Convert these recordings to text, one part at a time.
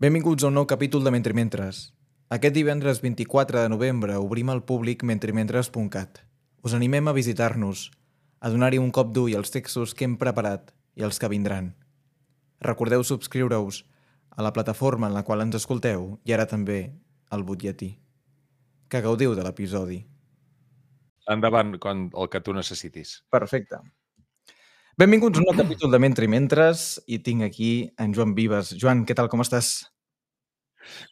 Benvinguts a un nou capítol de Mentre Mentres. Aquest divendres 24 de novembre obrim al públic mentrementres.cat. Us animem a visitar-nos, a donar-hi un cop d'ull als textos que hem preparat i els que vindran. Recordeu subscriure-us a la plataforma en la qual ens escolteu i ara també al butlletí. Que gaudiu de l'episodi. Endavant, quan, el que tu necessitis. Perfecte. Benvinguts a un nou capítol de Mentre i Mentres i tinc aquí en Joan Vives. Joan, què tal, com estàs?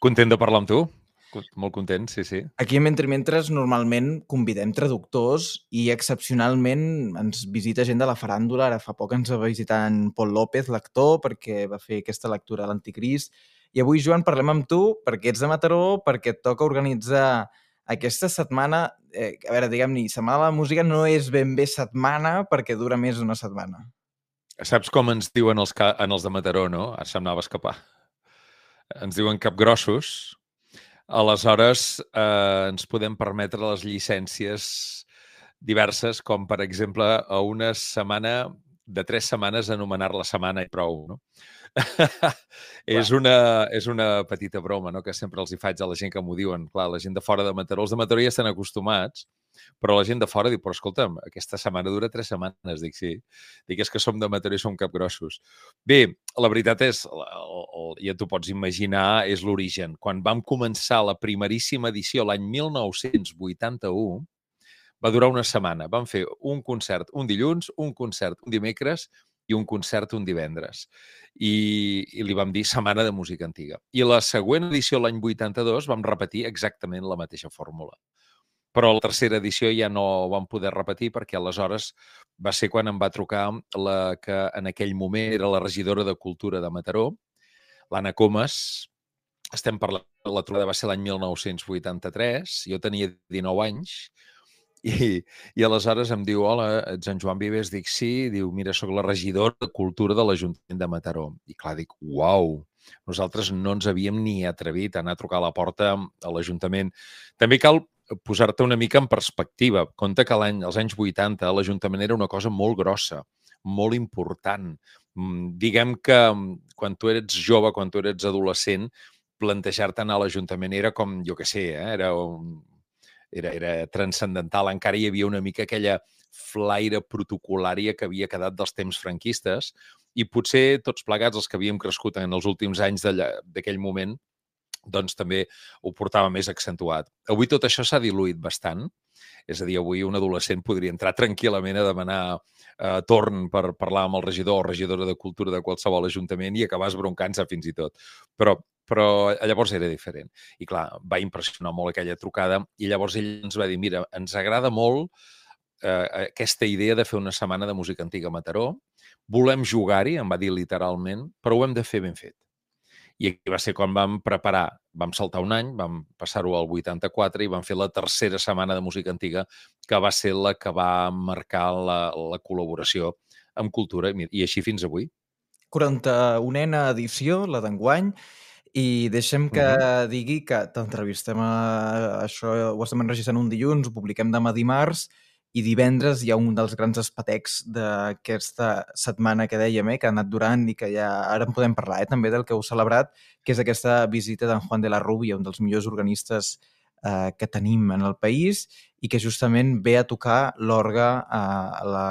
Content de parlar amb tu. Molt content, sí, sí. Aquí a Mentre Mentres normalment convidem traductors i excepcionalment ens visita gent de la faràndula. Ara fa poc ens va visitar en Pol López, l'actor, perquè va fer aquesta lectura de l'Anticrist. I avui, Joan, parlem amb tu perquè ets de Mataró, perquè et toca organitzar aquesta setmana, eh, a veure, diguem-ne, Setmana de la Música no és ben bé setmana perquè dura més d'una setmana. Saps com ens diuen els, en els de Mataró, no? Ara se'm anava a escapar. Ens diuen capgrossos. Aleshores, eh, ens podem permetre les llicències diverses, com per exemple a una setmana de tres setmanes anomenar-la setmana i prou, no? és, una, és una petita broma, no?, que sempre els hi faig a la gent que m'ho diuen. Clar, la gent de fora de Mataró, els de Mataró ja estan acostumats, però la gent de fora diu, però escolta'm, aquesta setmana dura tres setmanes. Dic, sí. Dic, és que som de Mataró i som capgrossos. Bé, la veritat és, ja t'ho pots imaginar, és l'origen. Quan vam començar la primeríssima edició l'any 1981, va durar una setmana. Vam fer un concert un dilluns, un concert un dimecres i un concert un divendres. I, i li vam dir Setmana de Música Antiga. I la següent edició, l'any 82, vam repetir exactament la mateixa fórmula. Però la tercera edició ja no vam poder repetir perquè aleshores va ser quan em va trucar la que en aquell moment era la regidora de Cultura de Mataró, l'Anna Comas. Estem parlant, la trobada va ser l'any 1983, jo tenia 19 anys, i, I aleshores em diu, hola, ets en Joan Vives? Dic, sí. Diu, mira, sóc la regidora de Cultura de l'Ajuntament de Mataró. I clar, dic, uau, nosaltres no ens havíem ni atrevit a anar a trucar a la porta a l'Ajuntament. També cal posar-te una mica en perspectiva. Compte que l'any, als anys 80 l'Ajuntament era una cosa molt grossa, molt important. Mm, Diguem que mm, quan tu eres jove, quan tu eres adolescent, plantejar-te anar a l'Ajuntament era com, jo què sé, eh? era un, era, era transcendental. Encara hi havia una mica aquella flaire protocolària que havia quedat dels temps franquistes i potser tots plegats els que havíem crescut en els últims anys d'aquell moment doncs també ho portava més accentuat. Avui tot això s'ha diluït bastant. És a dir, avui un adolescent podria entrar tranquil·lament a demanar eh, torn per parlar amb el regidor o regidora de cultura de qualsevol ajuntament i acabar esbroncant-se fins i tot. Però, però llavors era diferent. I clar, va impressionar molt aquella trucada i llavors ell ens va dir, mira, ens agrada molt eh, aquesta idea de fer una setmana de música antiga a Mataró, volem jugar-hi, em va dir literalment, però ho hem de fer ben fet. I aquí va ser quan vam preparar, vam saltar un any, vam passar-ho al 84 i vam fer la tercera setmana de música antiga, que va ser la que va marcar la, la col·laboració amb cultura, i així fins avui. 41a edició, la d'enguany, i deixem que digui que t'entrevistem a això, ho estem enregistrant un dilluns, ho publiquem demà dimarts, i divendres hi ha un dels grans espetecs d'aquesta setmana que dèiem, eh, que ha anat durant i que ja ara en podem parlar eh, també del que heu celebrat, que és aquesta visita d'en Juan de la Rubia, un dels millors organistes eh, que tenim en el país i que justament ve a tocar l'orgue a la...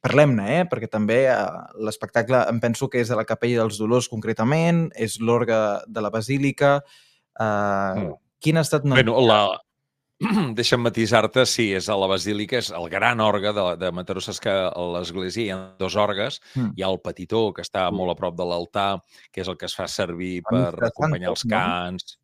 Parlem-ne, eh? perquè també eh, l'espectacle em penso que és de la Capella dels Dolors concretament, és l'orgue de la Basílica... Eh, Mm. Quin ha estat... una Bueno, la... Deixa'm matisar-te, sí, és a la Basílica, és el gran orgue de, de Mataró. Saps que a l'església hi ha dos orgues. Mm. Hi ha el petitó, que està molt a prop de l'altar, que és el que es fa servir per acompanyar els no? cants.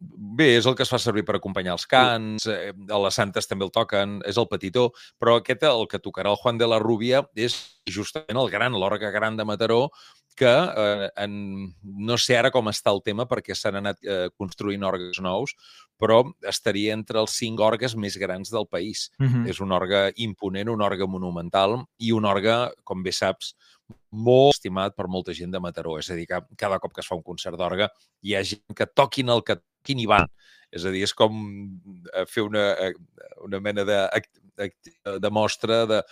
Bé, és el que es fa servir per acompanyar els cants, eh, a les santes també el toquen, és el petitó, però aquest, el que tocarà el Juan de la Rubia, és justament el gran, l'orgue gran de Mataró, que eh, en, no sé ara com està el tema perquè s'han anat eh, construint orgues nous, però estaria entre els cinc orgues més grans del país. Mhm. És un orgue imponent, un orgue monumental i un orgue, com bé saps, molt estimat per molta gent de Mataró. És a dir, que cada cop que es fa un concert d'orgue hi ha gent que toquin el que toquin i van. És a dir, és com eh, fer una, eh, una mena de, de mostra de,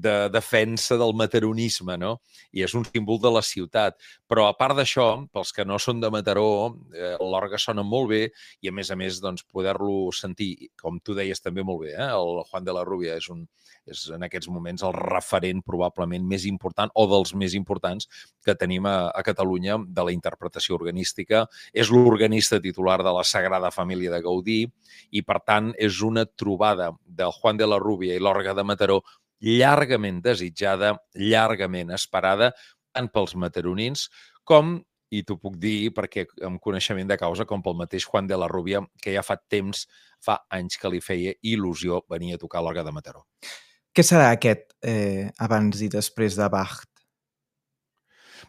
de defensa del mataronisme, no? I és un símbol de la ciutat. Però a part d'això, pels que no són de Mataró, eh, l'orgue sona molt bé i a més a més doncs, poder-lo sentir, com tu deies també molt bé, eh? el Juan de la Rubia és, un, és en aquests moments el referent probablement més important o dels més importants que tenim a, a Catalunya de la interpretació organística. És l'organista titular de la Sagrada Família de Gaudí i, per tant, és una trobada de Juan de la Rubia i l'orgue de Mataró llargament desitjada, llargament esperada, tant pels mataronins com i t'ho puc dir perquè amb coneixement de causa, com pel mateix Juan de la Rubia, que ja fa temps, fa anys que li feia il·lusió venir a tocar l'orga de Mataró. Què serà aquest eh, abans i després de Bach?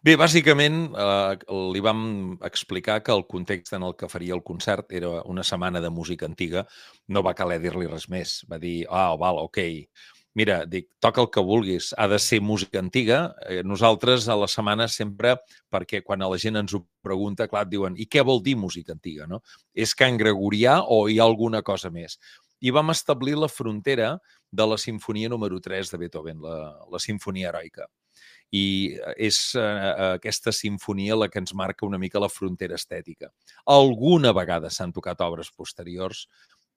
Bé, bàsicament eh, li vam explicar que el context en el que faria el concert era una setmana de música antiga. No va caler dir-li res més. Va dir, ah, oh, val, ok, mira, dic, toca el que vulguis, ha de ser música antiga. Eh, nosaltres a la setmana sempre, perquè quan la gent ens ho pregunta, clar, diuen, i què vol dir música antiga? No? És can gregorià o hi ha alguna cosa més? I vam establir la frontera de la sinfonia número 3 de Beethoven, la, la sinfonia heroica. I és eh, aquesta sinfonia la que ens marca una mica la frontera estètica. Alguna vegada s'han tocat obres posteriors,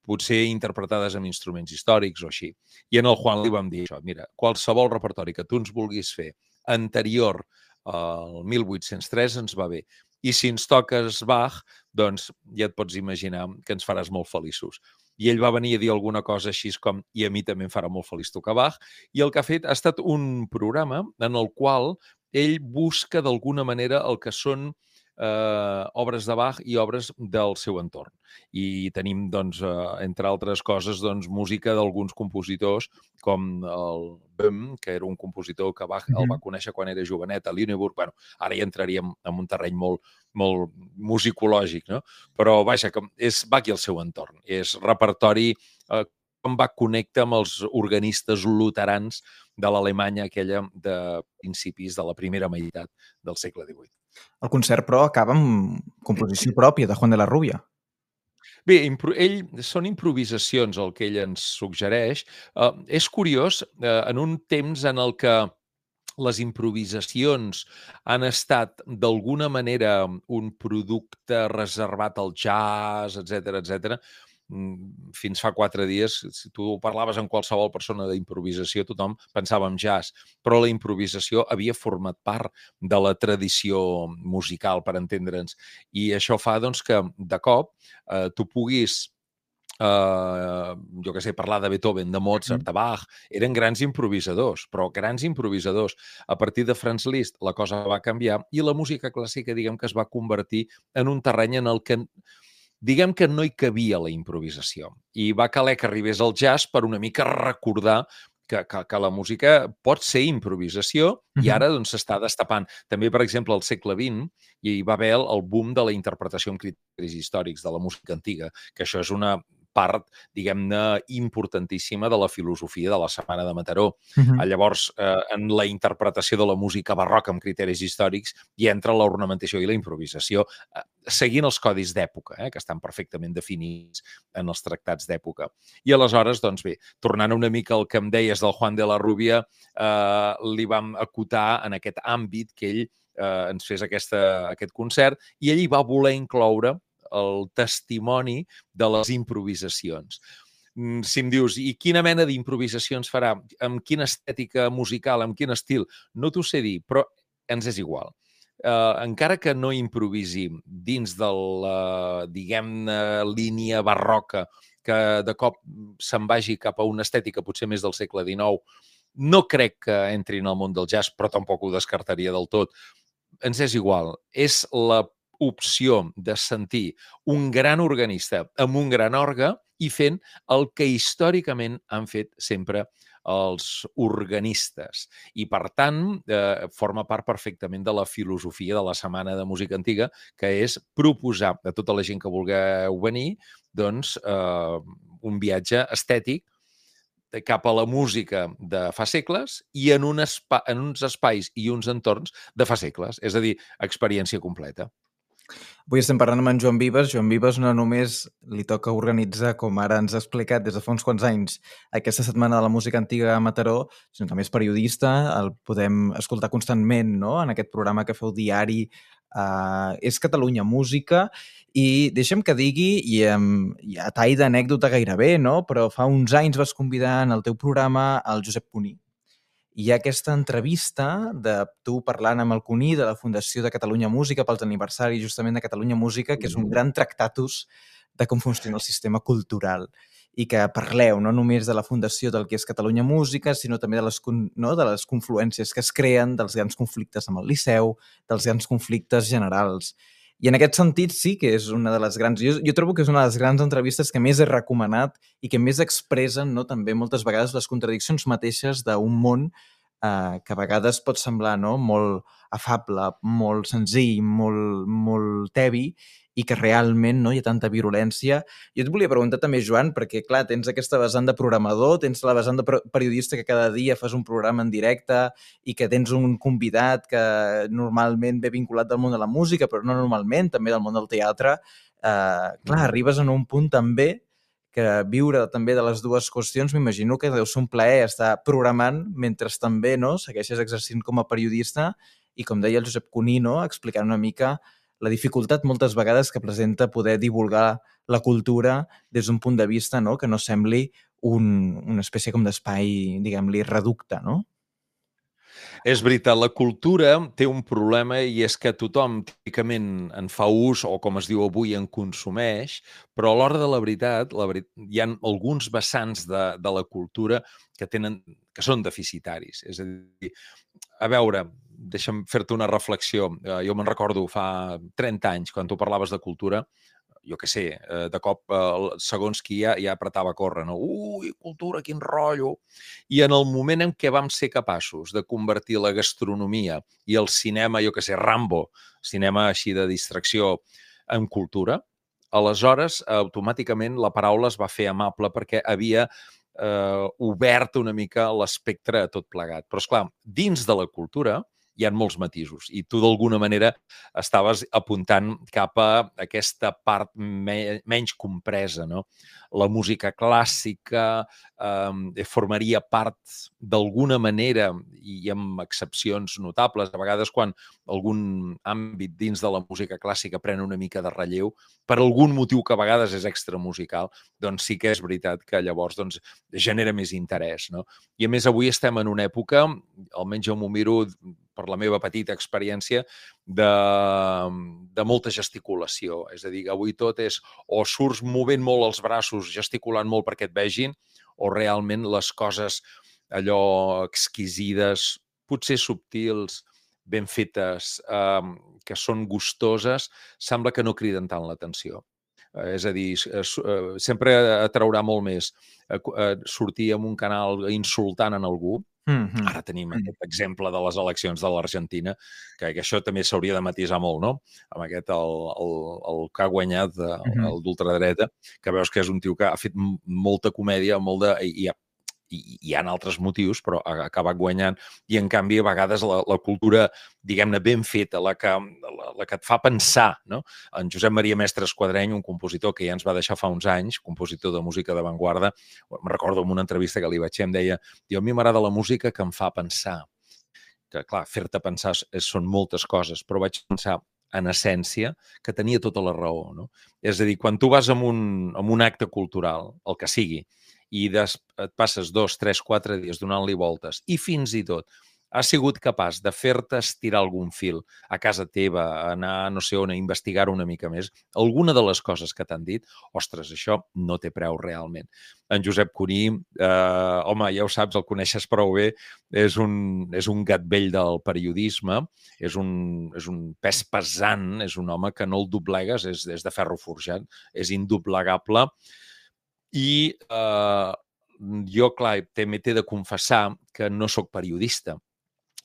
potser interpretades amb instruments històrics o així. I en el Juan li vam dir això, mira, qualsevol repertori que tu ens vulguis fer anterior al 1803 ens va bé. I si ens toques Bach, doncs ja et pots imaginar que ens faràs molt feliços. I ell va venir a dir alguna cosa així com i a mi també em farà molt feliç tocar Bach. I el que ha fet ha estat un programa en el qual ell busca d'alguna manera el que són eh, obres de Bach i obres del seu entorn. I tenim, doncs, eh, entre altres coses, doncs, música d'alguns compositors, com el Böhm, que era un compositor que Bach el va conèixer quan era jovenet a Lüneburg. Bueno, ara ja entraríem en un terreny molt, molt musicològic, no? Però, vaja, que és Bach i el seu entorn. És repertori eh, com va connectar amb els organistes luterans de l'Alemanya aquella de principis de la primera meitat del segle XVIII. El concert, però, acaba amb composició pròpia de Juan de la Rubia. Bé, ell, són improvisacions el que ell ens suggereix. Uh, és curiós, uh, en un temps en el que les improvisacions han estat d'alguna manera un producte reservat al jazz, etc etc. Mm, fins fa quatre dies, si tu parlaves amb qualsevol persona d'improvisació, tothom pensava en jazz, però la improvisació havia format part de la tradició musical, per entendre'ns. I això fa doncs, que, de cop, eh, tu puguis Uh, jo que sé, parlar de Beethoven, de Mozart, de Bach, eren grans improvisadors, però grans improvisadors. A partir de Franz Liszt la cosa va canviar i la música clàssica, diguem que es va convertir en un terreny en el que diguem que no hi cabia la improvisació. I va caler que arribés el jazz per una mica recordar que, que, que la música pot ser improvisació uh -huh. i ara doncs s'està destapant. També, per exemple, al segle XX hi va haver el boom de la interpretació amb criteris històrics de la música antiga, que això és una part, diguem-ne, importantíssima de la filosofia de la Setmana de Mataró. Uh -huh. Llavors, eh, en la interpretació de la música barroca amb criteris històrics hi entra l'ornamentació i la improvisació, eh, seguint els codis d'època, eh, que estan perfectament definits en els tractats d'època. I aleshores, doncs bé, tornant una mica al que em deies del Juan de la Rubia, eh, li vam acotar en aquest àmbit que ell eh, ens fes aquesta, aquest concert i ell hi va voler incloure el testimoni de les improvisacions. Mm, si em dius, i quina mena d'improvisacions farà? Amb quina estètica musical? Amb quin estil? No t'ho sé dir, però ens és igual. Uh, encara que no improvisi dins de la, diguem-ne, línia barroca que de cop se'n vagi cap a una estètica potser més del segle XIX, no crec que entri en el món del jazz, però tampoc ho descartaria del tot. Ens és igual. És la opció de sentir un gran organista amb un gran orgue i fent el que històricament han fet sempre els organistes. I, per tant, eh, forma part perfectament de la filosofia de la Setmana de Música Antiga, que és proposar a tota la gent que vulgueu venir doncs, eh, un viatge estètic cap a la música de fa segles i en, un espa en uns espais i uns entorns de fa segles, és a dir, experiència completa. Avui estem parlant amb en Joan Vives. Joan Vives no només li toca organitzar, com ara ens ha explicat des de fa uns quants anys, aquesta setmana de la música antiga a Mataró, sinó també és periodista, el podem escoltar constantment no? en aquest programa que feu diari uh, és Catalunya Música i deixem que digui, i um, a tall d'anècdota gairebé, no? però fa uns anys vas convidar en el teu programa el Josep Cuní, hi ha aquesta entrevista de tu parlant amb el Cuní de la Fundació de Catalunya Música pels aniversaris justament de Catalunya Música, que és un gran tractatus de com funciona el sistema cultural i que parleu no només de la fundació del que és Catalunya Música, sinó també de les, no, de les confluències que es creen, dels grans conflictes amb el Liceu, dels grans conflictes generals. I en aquest sentit sí que és una de les grans... Jo, jo trobo que és una de les grans entrevistes que més he recomanat i que més expressen no, també moltes vegades les contradiccions mateixes d'un món eh, que a vegades pot semblar no, molt afable, molt senzill, molt, molt tebi i que realment no hi ha tanta virulència. Jo et volia preguntar també, Joan, perquè, clar, tens aquesta vessant de programador, tens la vessant de periodista que cada dia fas un programa en directe i que tens un convidat que normalment ve vinculat del món de la música, però no normalment, també del món del teatre. Eh, clar, arribes en un punt també que viure també de les dues qüestions m'imagino que deu ser un plaer estar programant mentre també no, segueixes exercint com a periodista i, com deia el Josep Cuní, no, explicant una mica la dificultat moltes vegades que presenta poder divulgar la cultura des d'un punt de vista no? que no sembli un, una espècie com d'espai, diguem-li, reducte, no? És veritat, la cultura té un problema i és que tothom típicament en fa ús o, com es diu avui, en consumeix, però a l'hora de la veritat, la veritat hi ha alguns vessants de, de la cultura que, tenen, que són deficitaris. És a dir, a veure, deixa'm fer-te una reflexió. Eh, jo me'n recordo fa 30 anys, quan tu parlaves de cultura, jo que sé, eh, de cop, eh, segons qui ja, ja apretava a córrer, no? Ui, cultura, quin rotllo! I en el moment en què vam ser capaços de convertir la gastronomia i el cinema, jo que sé, Rambo, cinema així de distracció, en cultura, aleshores, automàticament, la paraula es va fer amable perquè havia eh, obert una mica l'espectre a tot plegat. Però, és clar, dins de la cultura, hi ha molts matisos i tu d'alguna manera estaves apuntant cap a aquesta part me menys compresa. No? La música clàssica eh, formaria part d'alguna manera i amb excepcions notables, a vegades quan algun àmbit dins de la música clàssica pren una mica de relleu, per algun motiu que a vegades és extramusical, doncs sí que és veritat que llavors doncs, genera més interès. No? I a més avui estem en una època, almenys jo m'ho miro per la meva petita experiència, de, de molta gesticulació. És a dir, avui tot és o surts movent molt els braços, gesticulant molt perquè et vegin, o realment les coses allò exquisides, potser subtils, ben fetes, eh, que són gustoses, sembla que no criden tant l'atenció. Eh, és a dir, eh, sempre atraurà molt més eh, sortir en un canal insultant en algú, Mm -hmm. Ara tenim mm. aquest exemple de les eleccions de l'Argentina, que, que això també s'hauria de matisar molt, no? Amb aquest, el, el, el que ha guanyat, el, mm -hmm. el d'ultradreta, que veus que és un tio que ha fet molta comèdia, molt de... I, i i hi ha altres motius, però ha acabat guanyant. I, en canvi, a vegades la, la cultura, diguem-ne, ben feta, la que, la, la que et fa pensar, no? En Josep Maria Mestre Esquadreny, un compositor que ja ens va deixar fa uns anys, compositor de música d'avantguarda, em recordo en una entrevista que li vaig fer, em deia, a mi m'agrada la música que em fa pensar. Que, clar, fer-te pensar són moltes coses, però vaig pensar, en essència, que tenia tota la raó. No? És a dir, quan tu vas a un, a un acte cultural, el que sigui, i des, et passes dos, tres, quatre dies donant-li voltes i fins i tot has sigut capaç de fer-te estirar algun fil a casa teva, anar no sé on, a investigar una mica més, alguna de les coses que t'han dit, ostres, això no té preu realment. En Josep Cuní, eh, home, ja ho saps, el coneixes prou bé, és un, és un gat vell del periodisme, és un, és un pes pesant, és un home que no el doblegues, és, és de ferro forjat, és indoblegable, i eh, jo, clar, també t'he de confessar que no sóc periodista.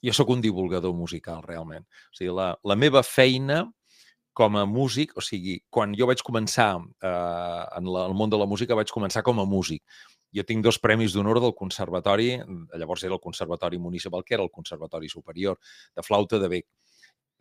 Jo sóc un divulgador musical, realment. O sigui, la, la meva feina com a músic, o sigui, quan jo vaig començar eh, en la, el món de la música, vaig començar com a músic. Jo tinc dos premis d'honor del conservatori, llavors era el Conservatori Municipal, que era el Conservatori Superior, de flauta de bec.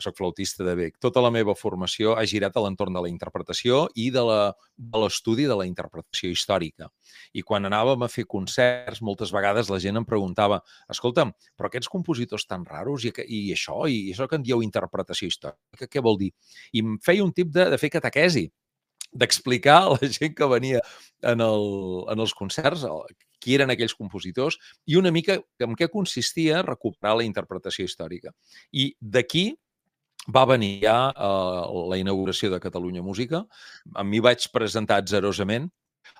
Soc flautista de bec. Tota la meva formació ha girat a l'entorn de la interpretació i de l'estudi de, de la interpretació històrica. I quan anàvem a fer concerts, moltes vegades la gent em preguntava escolta'm, però aquests compositors tan raros i, i això, i això que en dieu interpretació històrica, què vol dir? I em feia un tip de, de fer catequesi, d'explicar a la gent que venia en, el, en els concerts qui eren aquells compositors i una mica en què consistia recuperar la interpretació històrica. I d'aquí va venir ja uh, la inauguració de Catalunya Música. A mi vaig presentar atzerosament,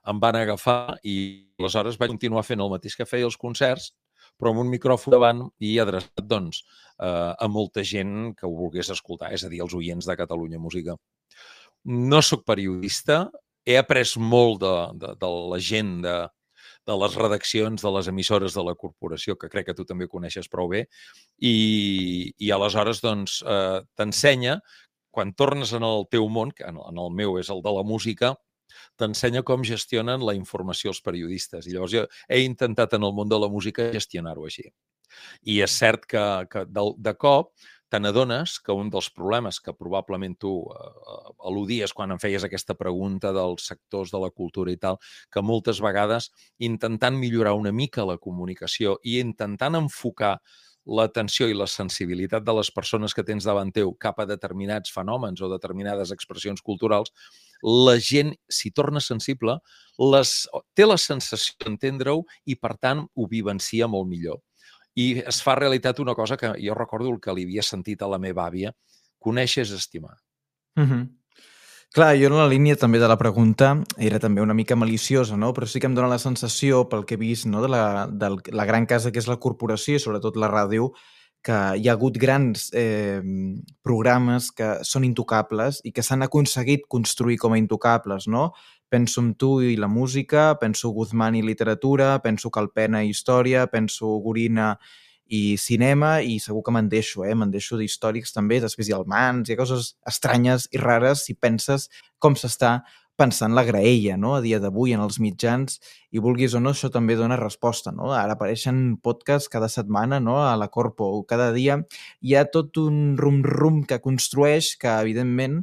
em van agafar i aleshores vaig continuar fent el mateix que feia els concerts, però amb un micròfon davant i adreçat doncs, uh, a molta gent que ho volgués escoltar, és a dir, els oients de Catalunya Música. No sóc periodista, he après molt de, de, de la gent de, de les redaccions de les emissores de la corporació, que crec que tu també coneixes prou bé, i, i aleshores doncs, eh, t'ensenya, quan tornes en el teu món, que en, en el meu és el de la música, t'ensenya com gestionen la informació els periodistes. I llavors jo he intentat en el món de la música gestionar-ho així. I és cert que, que de, de cop te n'adones que un dels problemes que probablement tu eh, al·ludies quan em feies aquesta pregunta dels sectors de la cultura i tal, que moltes vegades intentant millorar una mica la comunicació i intentant enfocar l'atenció i la sensibilitat de les persones que tens davant teu cap a determinats fenòmens o determinades expressions culturals, la gent, si torna sensible, les, té la sensació d'entendre-ho i, per tant, ho vivencia molt millor i es fa realitat una cosa que jo recordo el que li havia sentit a la meva àvia, conèixer és estimar. Mm -hmm. Clar, jo en la línia també de la pregunta era també una mica maliciosa, no? però sí que em dóna la sensació, pel que he vist, no? de, la, de la gran casa que és la corporació i sobretot la ràdio, que hi ha hagut grans eh, programes que són intocables i que s'han aconseguit construir com a intocables, no? Penso en tu i la música, penso Guzmán i literatura, penso Calpena i història, penso Gorina i cinema i segur que me'n deixo, eh? me'n deixo d'històrics també, després hi ha Mans, hi ha coses estranyes i rares si penses com s'està pensant la graella no? a dia d'avui en els mitjans i vulguis o no, això també dona resposta. No? Ara apareixen podcasts cada setmana no? a la Corpo, cada dia hi ha tot un rum-rum que construeix que, evidentment,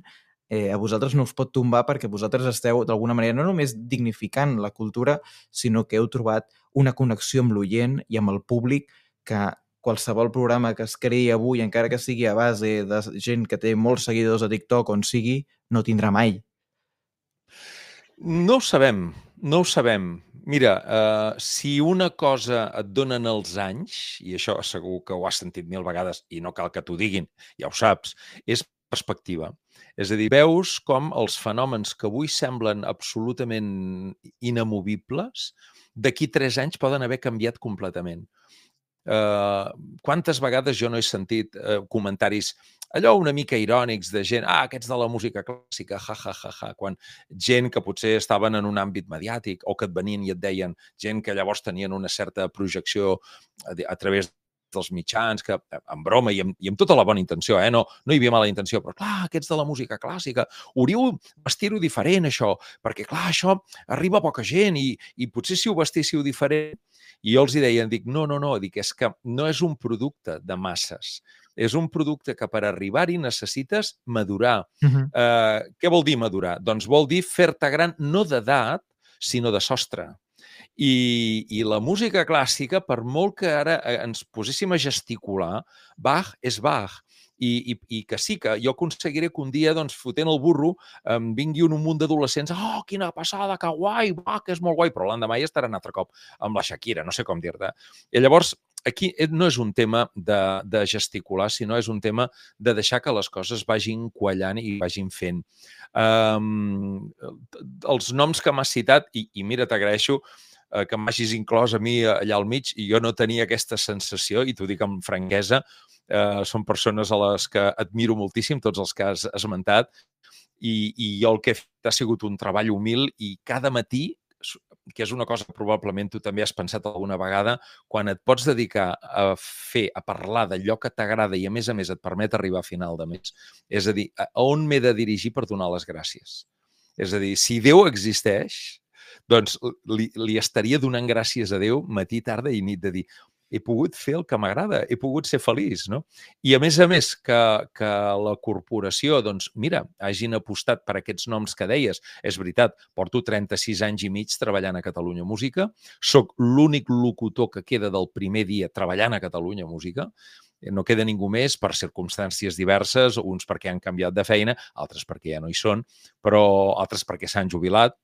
eh, a vosaltres no us pot tombar perquè vosaltres esteu, d'alguna manera, no només dignificant la cultura, sinó que heu trobat una connexió amb l'oient i amb el públic que qualsevol programa que es creï avui, encara que sigui a base de gent que té molts seguidors a TikTok on sigui, no tindrà mai. No ho sabem, no ho sabem. Mira, uh, si una cosa et donen els anys, i això segur que ho has sentit mil vegades i no cal que t'ho diguin, ja ho saps, és perspectiva. És a dir, veus com els fenòmens que avui semblen absolutament inamovibles, d'aquí tres anys poden haver canviat completament. Uh, quantes vegades jo no he sentit uh, comentaris allò una mica irònics de gent, ah, aquests de la música clàssica, ja, ja, ja, ja, quan gent que potser estaven en un àmbit mediàtic o que et venien i et deien, gent que llavors tenien una certa projecció a través dels mitjans, que en broma i amb, i amb tota la bona intenció, eh? no, no hi havia mala intenció, però clar, aquests de la música clàssica, hauríeu vestir-ho diferent, això, perquè clar, això arriba a poca gent i, i potser si ho vestíssiu diferent... I jo els hi deia, dic, no, no, no, dic, és que no és un producte de masses, és un producte que per arribar-hi necessites madurar. Uh -huh. eh, què vol dir madurar? Doncs vol dir fer-te gran no d'edat, sinó de sostre. I, I la música clàssica, per molt que ara eh, ens poséssim a gesticular, Bach és Bach i, i, i que sí, que jo aconseguiré que un dia, doncs, fotent el burro, em vingui un, un munt d'adolescents, oh, quina passada, que guai, va, que és molt guai, però l'endemà ja estaran altre cop amb la Shakira, no sé com dir-te. I llavors, aquí eh, no és un tema de, de gesticular, sinó és un tema de deixar que les coses vagin quallant i vagin fent. Um, els noms que m'has citat, i, i mira, t'agraeixo uh, que m'hagis inclòs a mi allà al mig, i jo no tenia aquesta sensació, i t'ho dic amb franquesa, uh, són persones a les que admiro moltíssim, tots els que has esmentat, i, i jo el que he fet ha sigut un treball humil i cada matí que és una cosa que probablement tu també has pensat alguna vegada, quan et pots dedicar a fer, a parlar d'allò que t'agrada i a més a més et permet arribar a final de mes, és a dir, a on m'he de dirigir per donar les gràcies? És a dir, si Déu existeix, doncs li, li estaria donant gràcies a Déu matí, tarda i nit de dir he pogut fer el que m'agrada, he pogut ser feliç, no? I a més a més que, que la corporació, doncs, mira, hagin apostat per aquests noms que deies, és veritat, porto 36 anys i mig treballant a Catalunya Música, sóc l'únic locutor que queda del primer dia treballant a Catalunya Música, no queda ningú més per circumstàncies diverses, uns perquè han canviat de feina, altres perquè ja no hi són, però altres perquè s'han jubilat,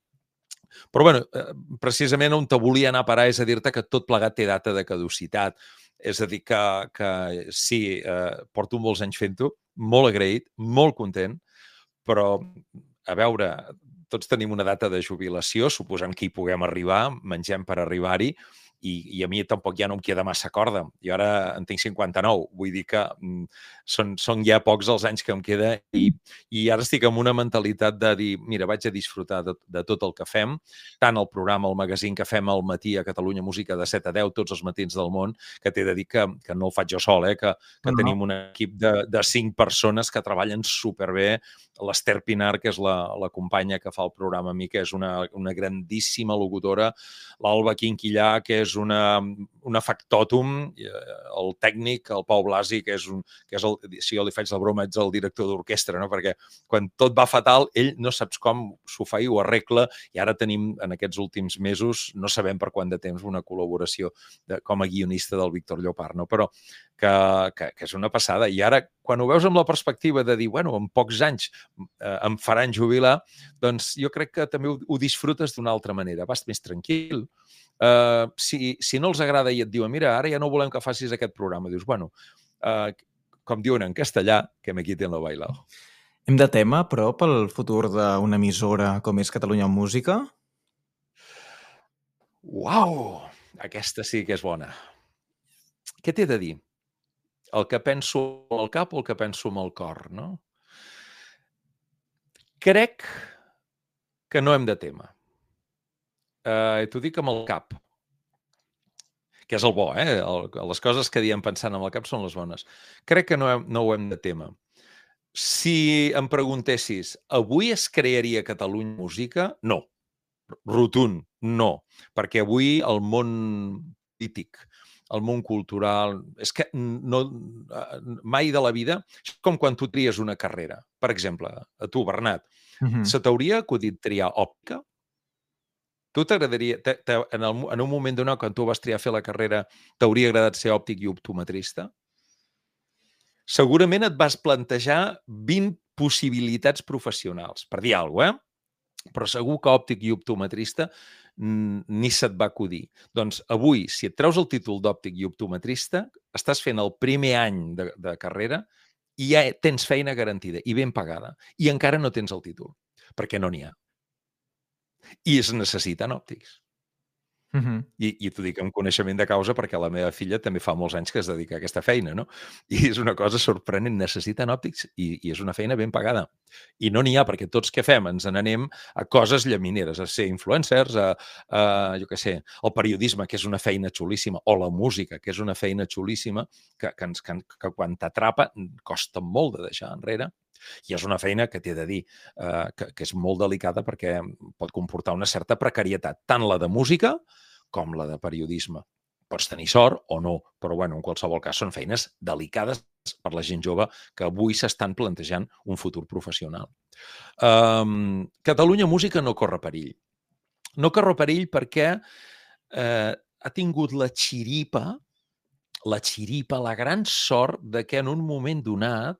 però, bueno, eh, precisament on te volia anar a parar és a dir-te que tot plegat té data de caducitat. És a dir, que, que sí, eh, porto molts anys fent-ho, molt agraït, molt content, però, a veure, tots tenim una data de jubilació, suposant que hi puguem arribar, mengem per arribar-hi, i, i a mi tampoc ja no em queda massa corda. Jo ara en tinc 59, vull dir que mm, són, són ja pocs els anys que em queda i, i ara estic amb una mentalitat de dir, mira, vaig a disfrutar de, de tot el que fem, tant el programa, el magazín que fem al matí a Catalunya Música de 7 a 10, tots els matins del món, que t'he de dir que, que no el faig jo sol, eh? que, que no. tenim un equip de, de 5 persones que treballen superbé. L'Ester Pinar, que és la, la companya que fa el programa a mi, que és una, una grandíssima locutora, l'Alba Quinquillà, que és una, una factòtum, eh, el tècnic, el Pau Blasi, que és, un, que és el, si jo li faig la broma, ets el director d'orquestra, no? perquè quan tot va fatal, ell no saps com s'ho fa i ho arregla, i ara tenim, en aquests últims mesos, no sabem per quant de temps, una col·laboració de, com a guionista del Víctor Llopart, no? però que, que, que és una passada. I ara, quan ho veus amb la perspectiva de dir, bueno, en pocs anys eh, em faran jubilar, doncs jo crec que també ho, ho disfrutes d'una altra manera. Vas més tranquil, Uh, si, si no els agrada i et diuen, mira, ara ja no volem que facis aquest programa, dius, bueno, uh, com diuen en castellà, que me quiten lo bailado. Hem de tema, però, pel futur d'una emissora com és Catalunya Música? Uau! Aquesta sí que és bona. Què t'he de dir? El que penso al cap o el que penso amb el cor, no? Crec que no hem de tema eh, t'ho dic amb el cap, que és el bo, eh? El, les coses que diem pensant amb el cap són les bones. Crec que no, hem, no ho hem de tema. Si em preguntessis, avui es crearia Catalunya Música? No. Rotund, no. Perquè avui el món polític, el món cultural... És que no, mai de la vida... És com quan tu tries una carrera. Per exemple, a tu, Bernat, uh -huh. se t'hauria acudit triar òptica? Tu t'agradaria, en, el, en un moment donat, quan tu vas triar fer la carrera, t'hauria agradat ser òptic i optometrista? Segurament et vas plantejar 20 possibilitats professionals, per dir alguna cosa, eh? Però segur que òptic i optometrista ni se't va acudir. Doncs avui, si et treus el títol d'òptic i optometrista, estàs fent el primer any de, de carrera i ja tens feina garantida i ben pagada. I encara no tens el títol, perquè no n'hi ha i es necessiten òptics. Uh -huh. I, I t'ho dic amb coneixement de causa perquè la meva filla també fa molts anys que es dedica a aquesta feina, no? I és una cosa sorprenent, necessiten òptics i, i és una feina ben pagada. I no n'hi ha, perquè tots que fem ens n'anem a coses llamineres, a ser influencers, a, a jo què sé, el periodisme, que és una feina xulíssima, o la música, que és una feina xulíssima, que, que, ens, que, que quan t'atrapa costa molt de deixar enrere, i és una feina que t'he de dir eh, que, que és molt delicada perquè pot comportar una certa precarietat, tant la de música com la de periodisme. Pots tenir sort o no, però bueno, en qualsevol cas són feines delicades per la gent jove que avui s'estan plantejant un futur professional. Um, Catalunya Música no corre perill. No corre perill perquè eh, ha tingut la xiripa, la xiripa, la gran sort de que en un moment donat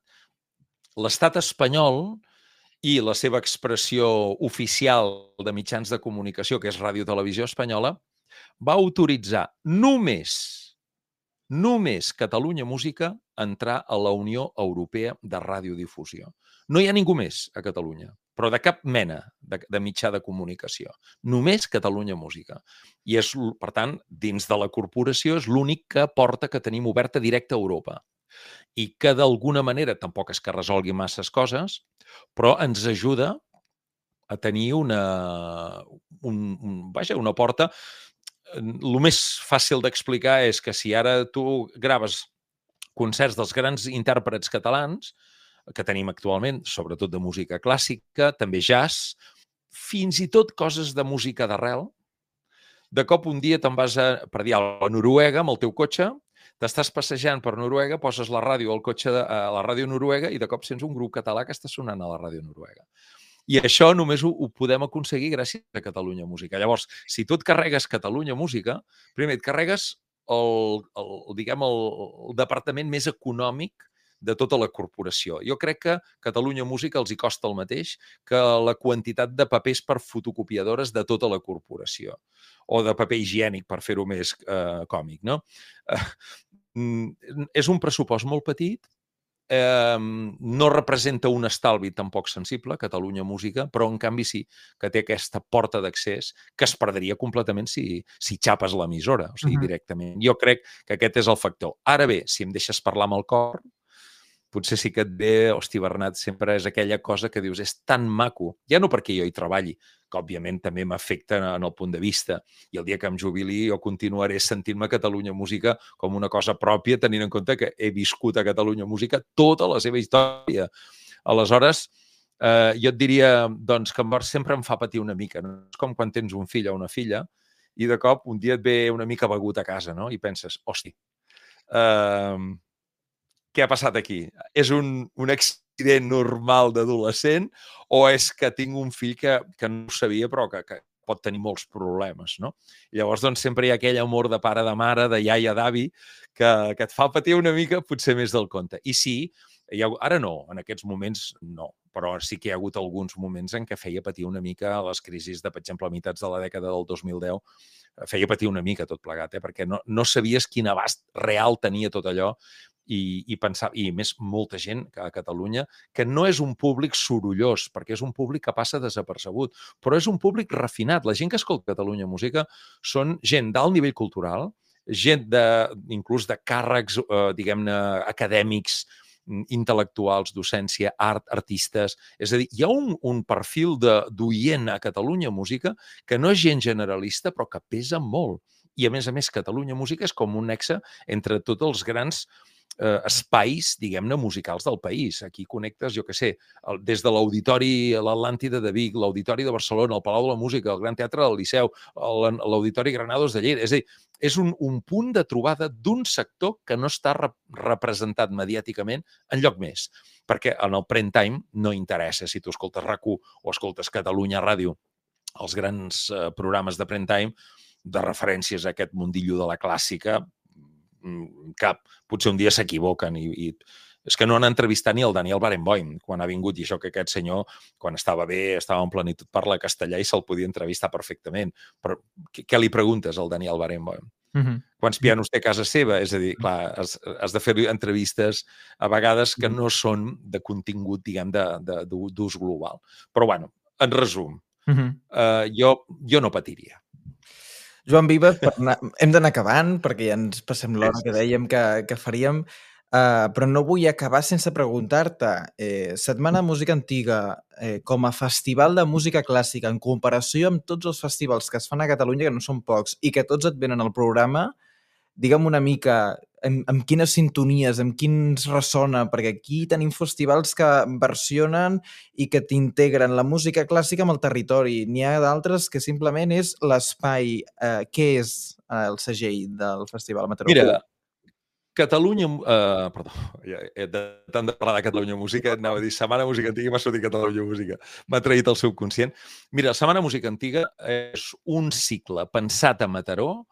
l'estat espanyol i la seva expressió oficial de mitjans de comunicació, que és Ràdio Televisió Espanyola, va autoritzar només, només Catalunya Música a entrar a la Unió Europea de Radiodifusió. No hi ha ningú més a Catalunya, però de cap mena de, de mitjà de comunicació. Només Catalunya Música. I és, per tant, dins de la corporació és l'únic que porta que tenim oberta directa a Europa i que d'alguna manera tampoc és que resolgui masses coses, però ens ajuda a tenir una, un, un, vaja, una porta. El més fàcil d'explicar és que si ara tu graves concerts dels grans intèrprets catalans, que tenim actualment, sobretot de música clàssica, també jazz, fins i tot coses de música d'arrel, de cop un dia te'n vas a, per dir a Noruega amb el teu cotxe, t'estàs passejant per Noruega, poses la ràdio al cotxe de, a la ràdio noruega i de cop sents un grup català que està sonant a la ràdio noruega. I això només ho, ho podem aconseguir gràcies a Catalunya Música. Llavors, si tu et carregues Catalunya Música, primer et carregues el, el, diguem, el, el departament més econòmic de tota la corporació. Jo crec que Catalunya Música els hi costa el mateix que la quantitat de papers per fotocopiadores de tota la corporació o de paper higiènic, per fer-ho més eh, còmic. No? Eh, és un pressupost molt petit, eh, no representa un estalvi tampoc sensible, Catalunya Música, però en canvi sí que té aquesta porta d'accés que es perdria completament si, si xapes l'emissora, o sigui, uh -huh. directament. Jo crec que aquest és el factor. Ara bé, si em deixes parlar amb el cor, potser sí que et ve, hosti, Bernat, sempre és aquella cosa que dius, és tan maco, ja no perquè jo hi treballi, que òbviament també m'afecta en el punt de vista. I el dia que em jubili jo continuaré sentint-me Catalunya Música com una cosa pròpia, tenint en compte que he viscut a Catalunya Música tota la seva història. Aleshores, eh, jo et diria doncs, que sempre em fa patir una mica. No? És com quan tens un fill o una filla i de cop un dia et ve una mica begut a casa no? i penses, hosti, eh, què ha passat aquí? És un, un accident normal d'adolescent o és que tinc un fill que, que no ho sabia però que, que pot tenir molts problemes, no? I llavors, doncs, sempre hi ha aquell amor de pare, de mare, de iaia, d'avi, que, que et fa patir una mica, potser més del compte. I sí, hi ha, ara no, en aquests moments no, però sí que hi ha hagut alguns moments en què feia patir una mica les crisis de, per exemple, a meitats de la dècada del 2010, feia patir una mica tot plegat, eh? perquè no, no sabies quin abast real tenia tot allò i, i pensar, i més molta gent a Catalunya, que no és un públic sorollós, perquè és un públic que passa desapercebut, però és un públic refinat. La gent que escolta Catalunya Música són gent d'alt nivell cultural, gent de, inclús de càrrecs, eh, diguem-ne, acadèmics, mm, intel·lectuals, docència, art, artistes. És a dir, hi ha un, un perfil d'oient a Catalunya Música que no és gent generalista, però que pesa molt. I, a més a més, Catalunya Música és com un nexe entre tots els grans eh, espais, diguem-ne, musicals del país. Aquí connectes, jo que sé, el, des de l'Auditori, l'Atlàntida de Vic, l'Auditori de Barcelona, el Palau de la Música, el Gran Teatre del Liceu, l'Auditori Granados de Lleida. És a dir, és un, un punt de trobada d'un sector que no està rep representat mediàticament en lloc més. Perquè en el prime time no interessa si tu escoltes rac o escoltes Catalunya Ràdio, els grans eh, programes de prime time de referències a aquest mundillo de la clàssica, cap. Potser un dia s'equivoquen i, i és que no han entrevistat ni el Daniel Barenboim quan ha vingut, i això que aquest senyor, quan estava bé, estava en plenitud, parla castellà i se'l podia entrevistar perfectament. Però què, què li preguntes al Daniel Barenboim? Uh -huh. Quants pianos té a casa seva? És a dir, clar, has, has de fer entrevistes a vegades que no són de contingut, diguem, d'ús global. Però, bueno, en resum, uh -huh. eh, jo, jo no patiria. Joan Viva, per anar, hem d'anar acabant perquè ja ens passem l'hora que dèiem que, que faríem, uh, però no vull acabar sense preguntar-te, eh, Setmana Música Antiga, eh, com a festival de música clàssica, en comparació amb tots els festivals que es fan a Catalunya, que no són pocs, i que tots et venen al programa, digue'm una mica amb, amb quines sintonies, amb quins ressona, perquè aquí tenim festivals que versionen i que t'integren la música clàssica amb el territori. N'hi ha d'altres que simplement és l'espai. Eh, què és eh, el segell del Festival Mataró? Mira, Catalunya... Uh, perdó, de tant de parlar de Catalunya Música, anava a dir Setmana Música Antiga i m'ha sortit Catalunya Música. M'ha traït el subconscient. Mira, Setmana Música Antiga és un cicle pensat a Mataró,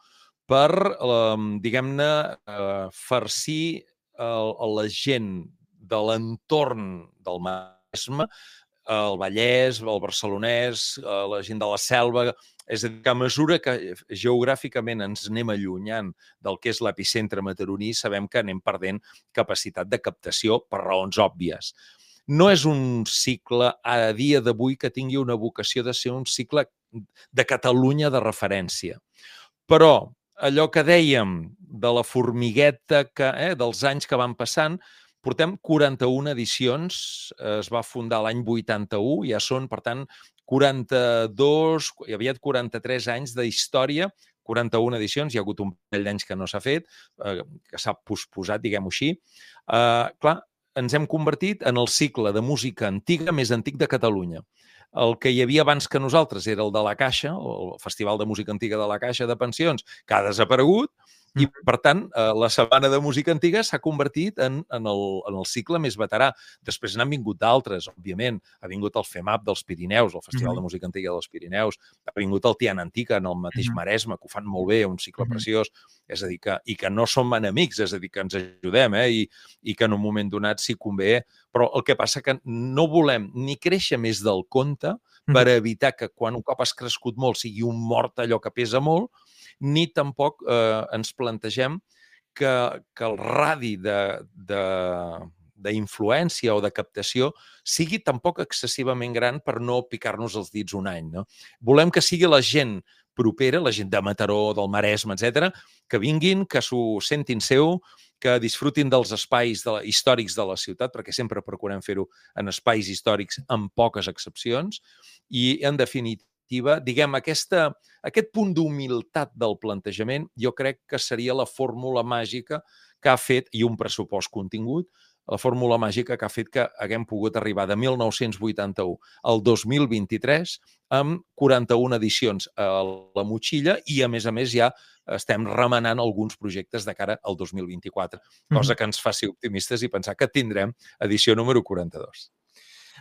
per, eh, diguem-ne, eh, farcir el, la gent de l'entorn del Maresme, el Vallès, el Barcelonès, eh, la gent de la Selva... És a dir, que a mesura que geogràficament ens anem allunyant del que és l'epicentre mataroní, sabem que anem perdent capacitat de captació per raons òbvies. No és un cicle a dia d'avui que tingui una vocació de ser un cicle de Catalunya de referència. Però allò que dèiem de la formigueta que, eh, dels anys que van passant, portem 41 edicions, es va fundar l'any 81, ja són, per tant, 42, hi havia 43 anys de història, 41 edicions, hi ha hagut un parell d'anys que no s'ha fet, eh, que s'ha posposat, diguem-ho així. Eh, clar, ens hem convertit en el cicle de música antiga més antic de Catalunya. El que hi havia abans que nosaltres era el de la Caixa, el Festival de Música Antiga de la Caixa de Pensions, que ha desaparegut, i, per tant, eh, la Setmana de Música Antiga s'ha convertit en, en, el, en el cicle més veterà. Després n'han vingut d'altres, òbviament. Ha vingut el FEMAP dels Pirineus, el Festival mm -hmm. de Música Antiga dels Pirineus. Ha vingut el Tian Antica, en el mateix mm -hmm. Maresme, que ho fan molt bé, un cicle mm -hmm. preciós. És a dir, que, i que no som enemics, és a dir, que ens ajudem, eh? I, i que en un moment donat, si convé, però el que passa que no volem ni créixer més del compte per evitar que quan un cop has crescut molt sigui un mort allò que pesa molt, ni tampoc eh, ens plantegem que, que el radi de, de, d'influència o de captació sigui tampoc excessivament gran per no picar-nos els dits un any. No? Volem que sigui la gent propera, la gent de Mataró, del Maresme, etc, que vinguin, que s'ho sentin seu, que disfrutin dels espais de la, històrics de la ciutat, perquè sempre procurem fer-ho en espais històrics amb poques excepcions, i, en definitiva, perspectiva, diguem, aquesta, aquest punt d'humilitat del plantejament, jo crec que seria la fórmula màgica que ha fet, i un pressupost contingut, la fórmula màgica que ha fet que haguem pogut arribar de 1981 al 2023 amb 41 edicions a la motxilla i, a més a més, ja estem remenant alguns projectes de cara al 2024, cosa que ens faci optimistes i pensar que tindrem edició número 42.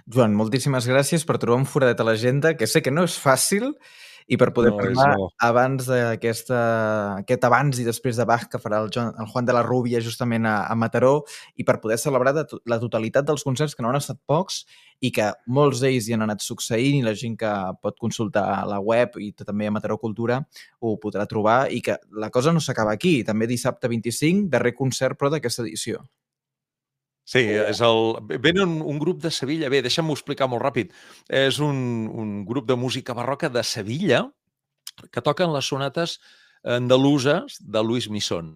Joan, moltíssimes gràcies per trobar un foradet a l'agenda, que sé que no és fàcil, i per poder no, parlar no. abans d'aquest abans i després de Bach que farà el, Joan, el Juan de la Rúbia justament a, a Mataró i per poder celebrar de la totalitat dels concerts que no han estat pocs i que molts d'ells hi han anat succeint i la gent que pot consultar a la web i també a Mataró Cultura ho podrà trobar i que la cosa no s'acaba aquí. També dissabte 25, darrer concert però d'aquesta edició. Sí, és el... Venen un, grup de Sevilla. Bé, deixa'm-ho explicar molt ràpid. És un, un grup de música barroca de Sevilla que toquen les sonates andaluses de Luis Misson.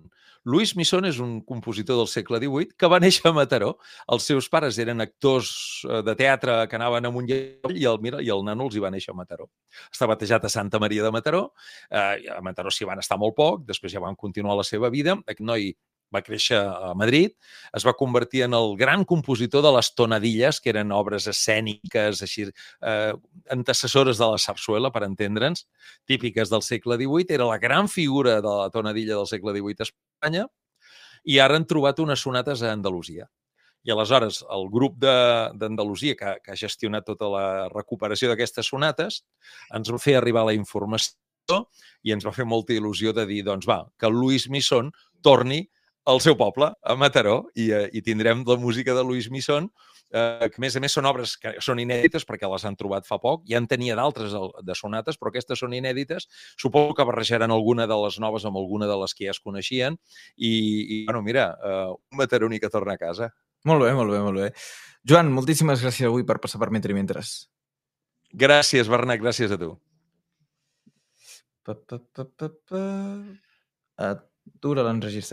Luis Misson és un compositor del segle XVIII que va néixer a Mataró. Els seus pares eren actors eh, de teatre que anaven a Montllell i el, mira, i el nano els hi va néixer a Mataró. Està batejat a Santa Maria de Mataró. Eh, a Mataró s'hi van estar molt poc, després ja van continuar la seva vida. Aquest noi va créixer a Madrid, es va convertir en el gran compositor de les tonadilles, que eren obres escèniques, així, eh, antecessores de la sarsuela, per entendre'ns, típiques del segle XVIII. Era la gran figura de la tonadilla del segle XVIII a Espanya i ara han trobat unes sonates a Andalusia. I aleshores el grup d'Andalusia, que, que ha gestionat tota la recuperació d'aquestes sonates, ens va fer arribar la informació i ens va fer molta il·lusió de dir, doncs va, que Luis Misson torni al seu poble, a Mataró, i, eh, i tindrem la música de Luis Misson, eh, que a més a més són obres que són inèdites perquè les han trobat fa poc, ja en tenia d'altres de sonates, però aquestes són inèdites. Suposo que barrejaran alguna de les noves amb alguna de les que ja es coneixien i, i bueno, mira, eh, un mataroní que torna a casa. Molt bé, molt bé, molt bé. Joan, moltíssimes gràcies avui per passar per Mentre Mentres. Gràcies, Bernat, gràcies a tu. Pa, pa, pa, pa, pa. Atura l'enregistrat.